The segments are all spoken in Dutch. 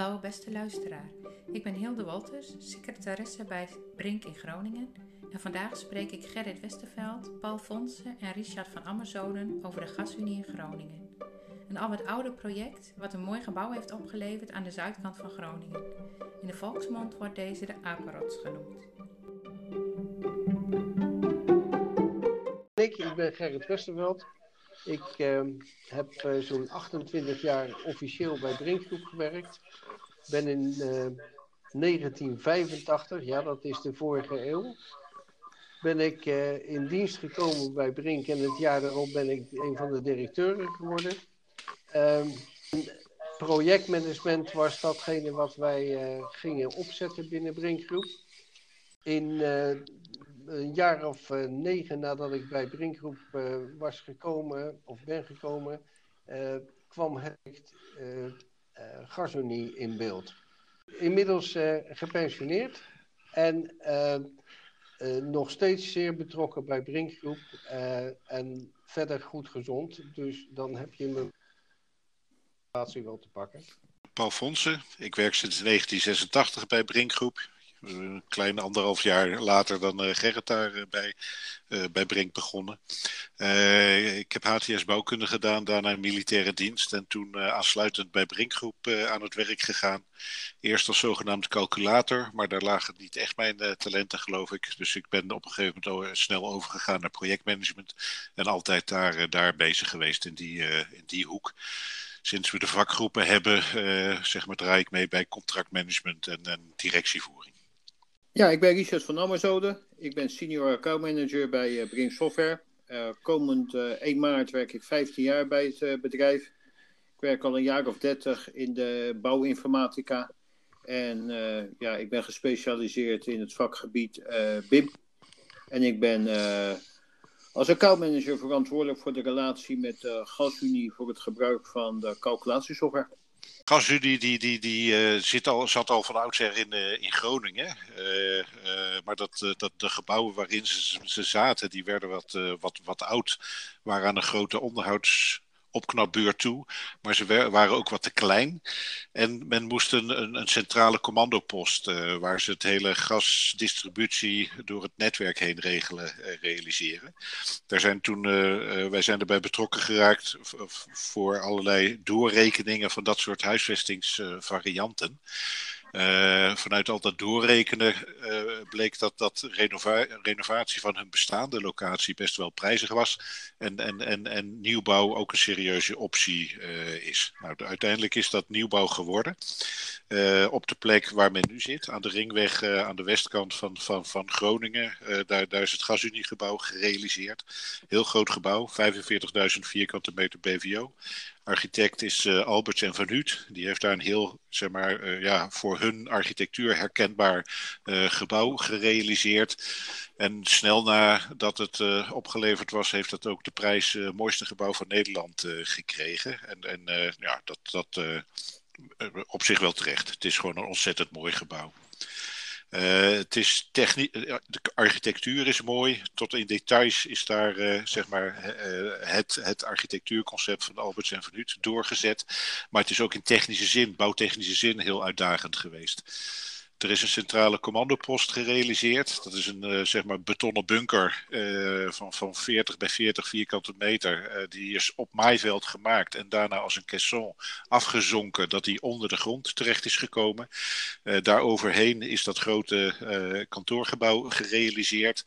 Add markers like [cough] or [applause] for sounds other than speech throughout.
Hallo beste luisteraar, ik ben Hilde Wolters, secretaresse bij Brink in Groningen en vandaag spreek ik Gerrit Westerveld, Paul Fonsen en Richard van Ammerzonen over de gasunie in Groningen. Een al wat ouder project wat een mooi gebouw heeft opgeleverd aan de zuidkant van Groningen. In de volksmond wordt deze de Apenrots genoemd. Ik, ik ben Gerrit Westerveld. Ik eh, heb uh, zo'n 28 jaar officieel bij Brinkgroep gewerkt. Ben in uh, 1985, ja dat is de vorige eeuw, ben ik eh, in dienst gekomen bij Brink en het jaar daarop ben ik een van de directeuren geworden. Ehm, projectmanagement was datgene wat wij eh, gingen opzetten binnen Brinkgroep. In eh, een jaar of negen nadat ik bij Brinkgroep was gekomen, of ben gekomen, kwam het Gasonie in beeld. Inmiddels gepensioneerd en nog steeds zeer betrokken bij Brinkgroep en verder goed gezond. Dus dan heb je mijn relatie wel te pakken. Paul Fonsen, ik werk sinds 1986 bij Brinkgroep een klein anderhalf jaar later dan uh, Gerrit daar uh, bij, uh, bij Brink begonnen. ik heb HTS bouwkunde gedaan, daarna militaire dienst en toen aansluitend bij Brinkgroep aan het werk gegaan. Eerst als zogenaamd calculator, maar daar lagen niet echt mijn talenten geloof ik. Dus ik ben op een gegeven moment snel overgegaan naar projectmanagement en altijd daar, daar bezig geweest in die, in die hoek sinds we de vakgroepen hebben, zeg maar, draai ik mee bij contractmanagement en, en directievoering. Ja, ik ben Richard van Ammerzode. Ik ben senior accountmanager bij uh, Software. Uh, komend uh, 1 maart werk ik 15 jaar bij het bedrijf. Ik werk al een jaar of 30 in de bouwinformatica. En ja, ik ben gespecialiseerd in het vakgebied BIM. En ik ben als accountmanager verantwoordelijk voor de relatie met de Gasunie voor het gebruik van de calculatiesoftware. Gasunie die, die, die uh, zit al, zat al van oudsher in, uh, in Groningen. Uh, maar dat, dat de gebouwen waarin ze, ze zaten, die werden wat, wat, wat oud. Waren aan een grote onderhouds opknapbeurt toe. Maar ze waren ook wat te klein. En men moest een, een, een centrale commandopost, uh, waar ze het hele gasdistributie door het netwerk heen regelen, uh, realiseren. Daar zijn toen, uh, wij zijn erbij betrokken geraakt voor allerlei doorrekeningen van dat soort huisvestingsvarianten. Uh, vanuit al dat doorrekenen uh, bleek dat dat renova renovatie van hun bestaande locatie best wel prijzig was. En, en, en, en nieuwbouw ook een serieuze optie uh, is. Nou, de, uiteindelijk is dat nieuwbouw geworden. op de plek waar men nu zit, aan de ringweg aan de westkant van, van, van Groningen. daar, daar is het gasuniegebouw gerealiseerd. Heel groot gebouw, 45.000 vierkante meter BVO architect is uh, Alberts en Van Huut. Die heeft daar een heel, zeg maar, uh, ja, voor hun architectuur herkenbaar uh, gebouw gerealiseerd. En snel nadat het opgeleverd was, heeft dat ook de prijs mooiste gebouw van Nederland gekregen. En, en ja, dat, dat op zich wel terecht. Het is gewoon een ontzettend mooi gebouw. Uh, het is technisch, de architectuur is mooi. Tot in details is daar uh, zeg maar het, het architectuurconcept van Alberts en Van doorgezet. Maar het is ook in technische zin, bouwtechnische zin, heel uitdagend geweest. Er is een centrale commandopost gerealiseerd. Dat is een uh, zeg maar betonnen bunker uh, van, van 40 bij 40 vierkante meter. Uh, die is op maaiveld gemaakt en daarna als een caisson afgezonken dat die onder de grond terecht is gekomen. daaroverheen is dat grote kantoorgebouw gerealiseerd.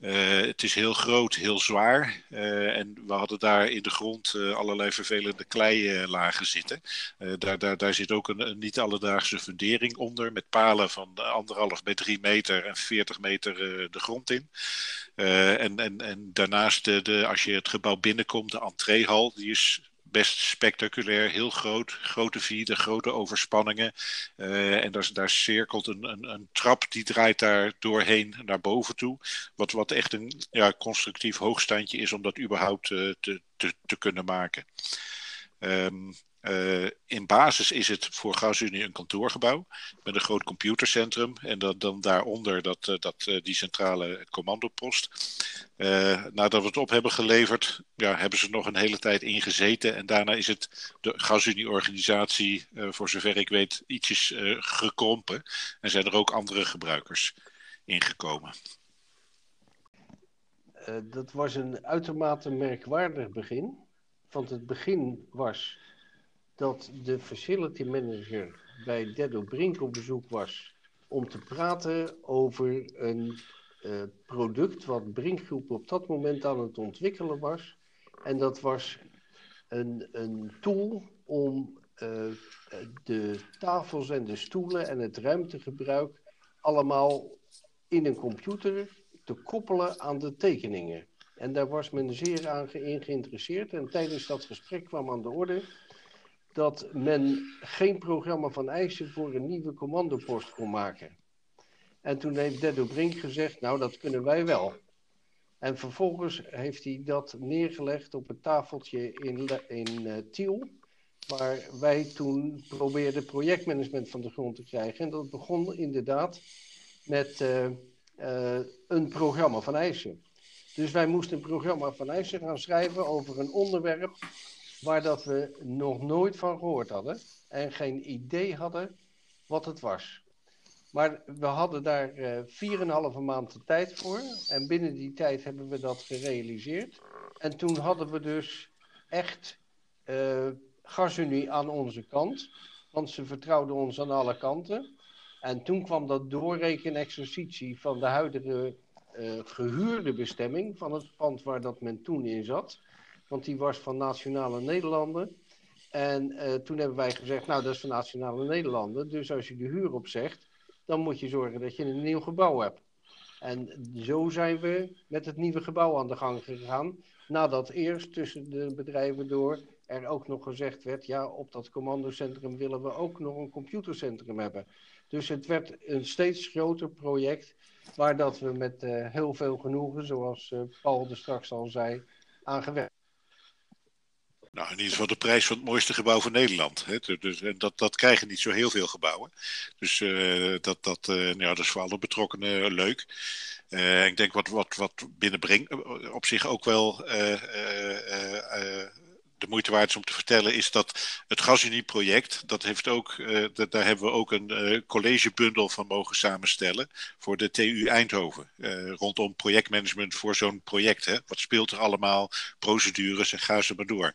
Het is heel groot, heel zwaar. en we hadden daar in de grond allerlei vervelende kleilagen zitten. daar, daar, daar zit ook een, niet alledaagse fundering onder met palen van anderhalf bij drie meter en 40 meter de grond in. En, en, en daarnaast, de, de, als je het gebouw binnenkomt, de entreehal, die is best spectaculair, heel groot. Grote vierde, grote overspanningen. Uh, en daar, cirkelt een, een, een, trap, die draait daar doorheen naar boven toe. Wat, wat echt een ja, constructief hoogstandje is om dat überhaupt uh, te, te, te kunnen maken. Um, uh, in basis is het voor GasUnie een kantoorgebouw met een groot computercentrum en dat, dan daaronder dat, uh, dat, uh, die centrale commandopost. nadat we het op hebben geleverd, ja, hebben ze nog een hele tijd ingezeten en daarna is het de GasUnie-organisatie, voor zover ik weet, ietsjes gekrompen en zijn er ook andere gebruikers ingekomen. dat was een uitermate merkwaardig begin. Want het begin was dat de facility manager bij Dedo Brink op bezoek was om te praten over een uh, product wat Brinkgroep op dat moment aan het ontwikkelen was. En dat was een, een tool om uh, de tafels en de stoelen en het ruimtegebruik allemaal in een computer te koppelen aan de tekeningen. En daar was men zeer aan geïnteresseerd. En tijdens dat gesprek kwam aan de orde dat men geen programma van eisen voor een nieuwe commandopost kon maken. En toen heeft Dedo Brink gezegd, nou dat kunnen wij wel. En vervolgens heeft hij dat neergelegd op een tafeltje in, in uh, Tiel, waar wij toen probeerden projectmanagement van de grond te krijgen. En dat begon inderdaad met uh, uh, een programma van eisen. Dus wij moesten een programma van eisen gaan schrijven over een onderwerp waar dat we nog nooit van gehoord hadden en geen idee hadden wat het was. Maar we hadden daar uh, 4,5 maand tijd voor en binnen die tijd hebben we dat gerealiseerd. En toen hadden we dus echt uh, GasUnie aan onze kant, want ze vertrouwden ons aan alle kanten. En toen kwam dat doorrekenexercitie van de huidige gehuurde bestemming van het pand waar dat men toen in zat. Want die was van Nationale Nederlanden. En uh, toen hebben wij gezegd, nou dat is van Nationale Nederlanden. Dus als je de huur opzegt, dan moet je zorgen dat je een nieuw gebouw hebt. En zo zijn we met het nieuwe gebouw aan de gang gegaan. Nadat eerst tussen de bedrijven door er ook nog gezegd werd, ja, op dat commandocentrum willen we ook nog een computercentrum hebben. Dus het werd een steeds groter project, waar dat we met uh, heel veel genoegen, zoals uh, Paul er straks al zei, aan gewerkt. Nou, in ieder geval de prijs van het mooiste gebouw van Nederland. Hè? Dus, en dat, dat krijgen niet zo heel veel gebouwen. Dus uh, dat, dat, nou dat is voor alle betrokkenen leuk. ik denk wat, wat, wat binnenbrengt op zich ook wel de moeite waard is om te vertellen, is dat het Gasunie-project, dat heeft ook, uh, dat, daar hebben we ook een uh, collegebundel van mogen samenstellen voor de TU Eindhoven. Uh, rondom projectmanagement voor zo'n project. Hè. Wat speelt er allemaal, procedures en ga ze maar door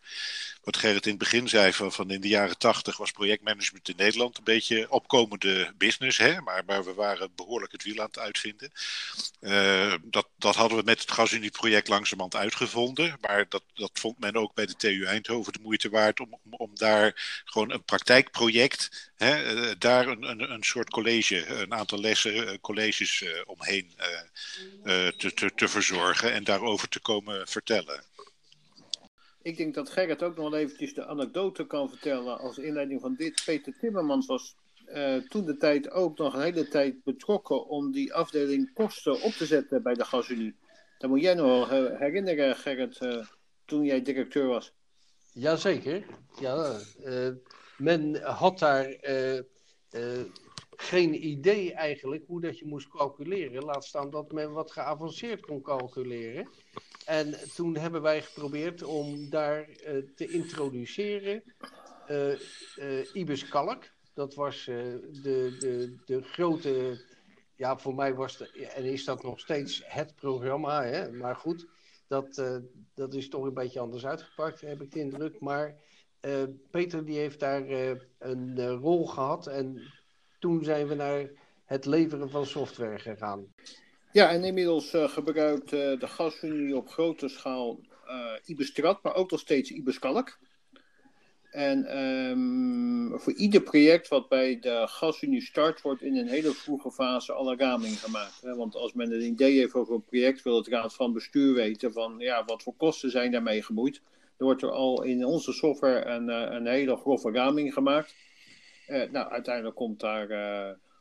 wat Gerrit in het begin zei, van, van in de jaren tachtig was projectmanagement in Nederland een beetje opkomende business, hè? Maar, we waren behoorlijk het wiel aan het uitvinden. Dat, dat hadden we met het Gasunie-project langzamerhand uitgevonden, maar dat, dat vond men ook bij de TU Eindhoven de moeite waard om, om, daar gewoon een praktijkproject, hè, uh, daar een, een, een soort college, een aantal lessen, uh, colleges omheen te, te, te verzorgen en daarover te komen vertellen. Ik denk dat Gerrit ook nog wel eventjes de anekdote kan vertellen als inleiding van dit. Peter Timmermans was toen de tijd ook nog een hele tijd betrokken om die afdeling kosten op te zetten bij de Gasunie. Dat moet jij nog wel herinneren, Gerrit, toen jij directeur was. Jazeker. Ja, uh, men had daar geen idee eigenlijk hoe dat je moest calculeren. Laat staan dat men wat geavanceerd kon calculeren. En toen hebben wij geprobeerd om daar te introduceren Ibis Kalk. Dat was de, de, de grote, ja voor mij was het, en is dat nog steeds het programma. Hè? Maar goed, dat, dat is toch een beetje anders uitgepakt, heb ik de indruk. Maar Peter die heeft daar een rol gehad en toen zijn we naar het leveren van software gegaan. Ja, en inmiddels gebruikt de gasunie op grote schaal Ibestrat, maar ook nog steeds Ibeskalk. En um, voor ieder project wat bij de gasunie start, wordt in een hele vroege fase alle raming gemaakt. Hè? Want als men een idee heeft over een project, wil het raad van bestuur weten van ja, wat voor kosten zijn daarmee gemoeid. Dan wordt er al in onze software een, een hele grove raming gemaakt. nou, uiteindelijk komt daar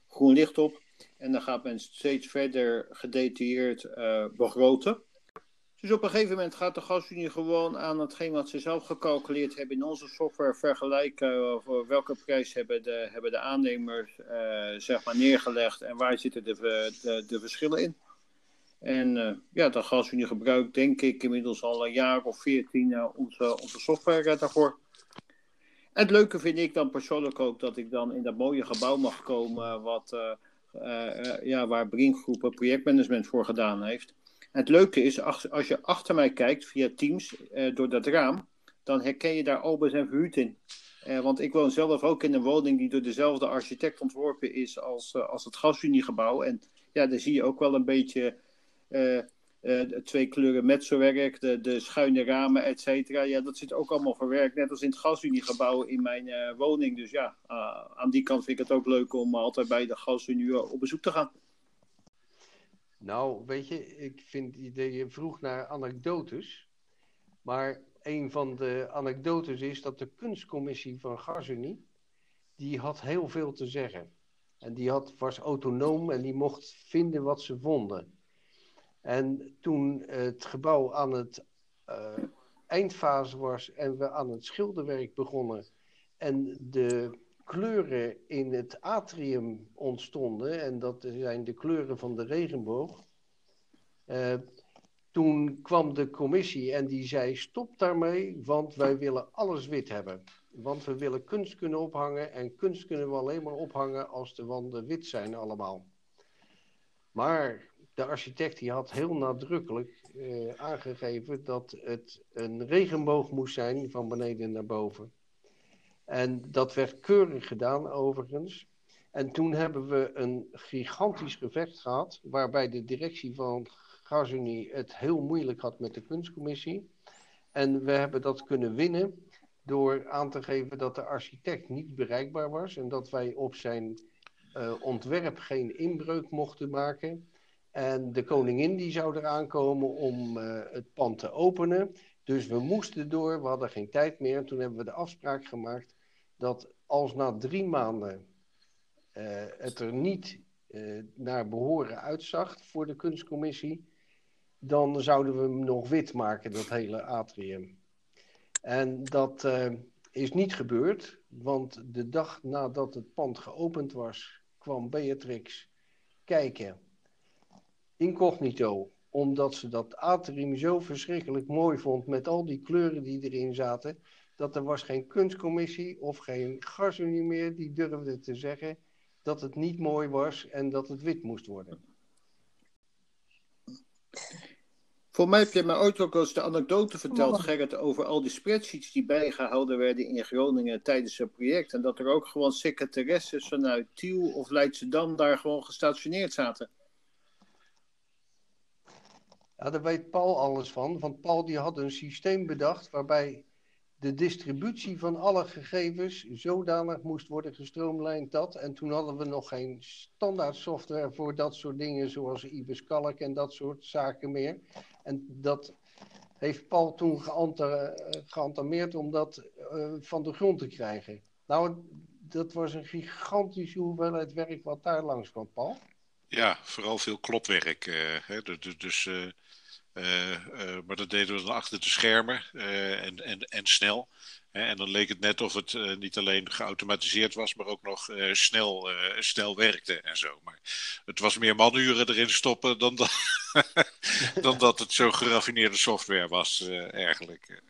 groen licht op. En dan gaat men steeds verder gedetailleerd begroten. Dus op een gegeven moment gaat de gasunie gewoon aan hetgeen wat ze zelf gecalculeerd hebben in onze software vergelijken. Welke prijs hebben de, hebben de aannemers uh, zeg maar neergelegd en waar zitten de, de, de verschillen in. En uh, ja, de gasunie gebruikt denk ik inmiddels al een jaar of veertien uh, onze, onze software daarvoor. Het leuke vind ik dan persoonlijk ook dat ik dan in dat mooie gebouw mag komen wat, ja, waar Brinkgroep projectmanagement voor gedaan heeft het leuke is, als je achter mij kijkt via Teams uh, door dat raam, dan herken je daar Albers en Verhuut in. Uh, want ik woon zelf ook in een woning die door dezelfde architect ontworpen is als, uh, als het gasuniegebouw. En ja, daar zie je ook wel een beetje twee kleuren metselwerk, de, de schuine ramen, et cetera. Ja, dat zit ook allemaal verwerkt, net als in het gasuniegebouw in mijn woning. Dus ja, aan die kant vind ik het ook leuk om altijd bij de gasunie op bezoek te gaan. Nou, weet je, ik vind je vroeg naar anekdotes. Maar een van de anekdotes is dat de kunstcommissie van Garzuni, die had heel veel te zeggen. En die had, was autonoom en die mocht vinden wat ze vonden. En toen het gebouw aan het uh, eindfase was en we aan het schilderwerk begonnen en de kleuren in het atrium ontstonden, en dat zijn de kleuren van de regenboog. Uh, toen kwam de commissie en die zei: stop daarmee, want wij willen alles wit hebben. Want we willen kunst kunnen ophangen en kunst kunnen we alleen maar ophangen als de wanden wit zijn allemaal. Maar de architect die had heel nadrukkelijk uh, aangegeven dat het een regenboog moest zijn van beneden naar boven. En dat werd keurig gedaan, overigens. En toen hebben we een gigantisch gevecht gehad, waarbij de directie van Gazunie het heel moeilijk had met de kunstcommissie. En we hebben dat kunnen winnen door aan te geven dat de architect niet bereikbaar was en dat wij op zijn uh, ontwerp geen inbreuk mochten maken. En de koningin die zou eraan komen om uh, het pand te openen. Dus we moesten door, we hadden geen tijd meer. En toen hebben we de afspraak gemaakt dat als na drie maanden uh, het er niet uh, naar behoren uitzag voor de kunstcommissie, dan zouden we hem nog wit maken, dat hele atrium. En dat uh, is niet gebeurd, want de dag nadat het pand geopend was, kwam Beatrix kijken, incognito, omdat ze dat atrium zo verschrikkelijk mooi vond met al die kleuren die erin zaten, dat er was geen kunstcommissie of geen gasunie meer die durfde te zeggen dat het niet mooi was en dat het wit moest worden. Voor mij heb je mij ooit ook eens de anekdote verteld, Gerrit, over al die spreadsheets die bijgehouden werden in Groningen tijdens het project. En dat er ook gewoon secretaresses vanuit Tiel of Leidschendam daar gewoon gestationeerd zaten. Ja, daar weet Paul alles van. Want Paul die had een systeem bedacht waarbij de distributie van alle gegevens zodanig moest worden gestroomlijnd dat. En toen hadden we nog geen standaard software voor dat soort dingen zoals IBIS Calc en dat soort zaken meer. En dat heeft Paul toen geantameerd om dat uh, van de grond te krijgen. Nou, dat was een gigantische hoeveelheid werk wat daar langs kwam, Paul. Ja, vooral veel klopwerk. Uh, hè, dus. dus maar dat deden we dan achter de schermen uh, en, en, en snel. en dan leek het net of het niet alleen geautomatiseerd was, maar ook nog snel, snel werkte en zo. Maar het was meer manuren erin stoppen dan dat, [laughs] dan dat het zo geraffineerde software was, eigenlijk.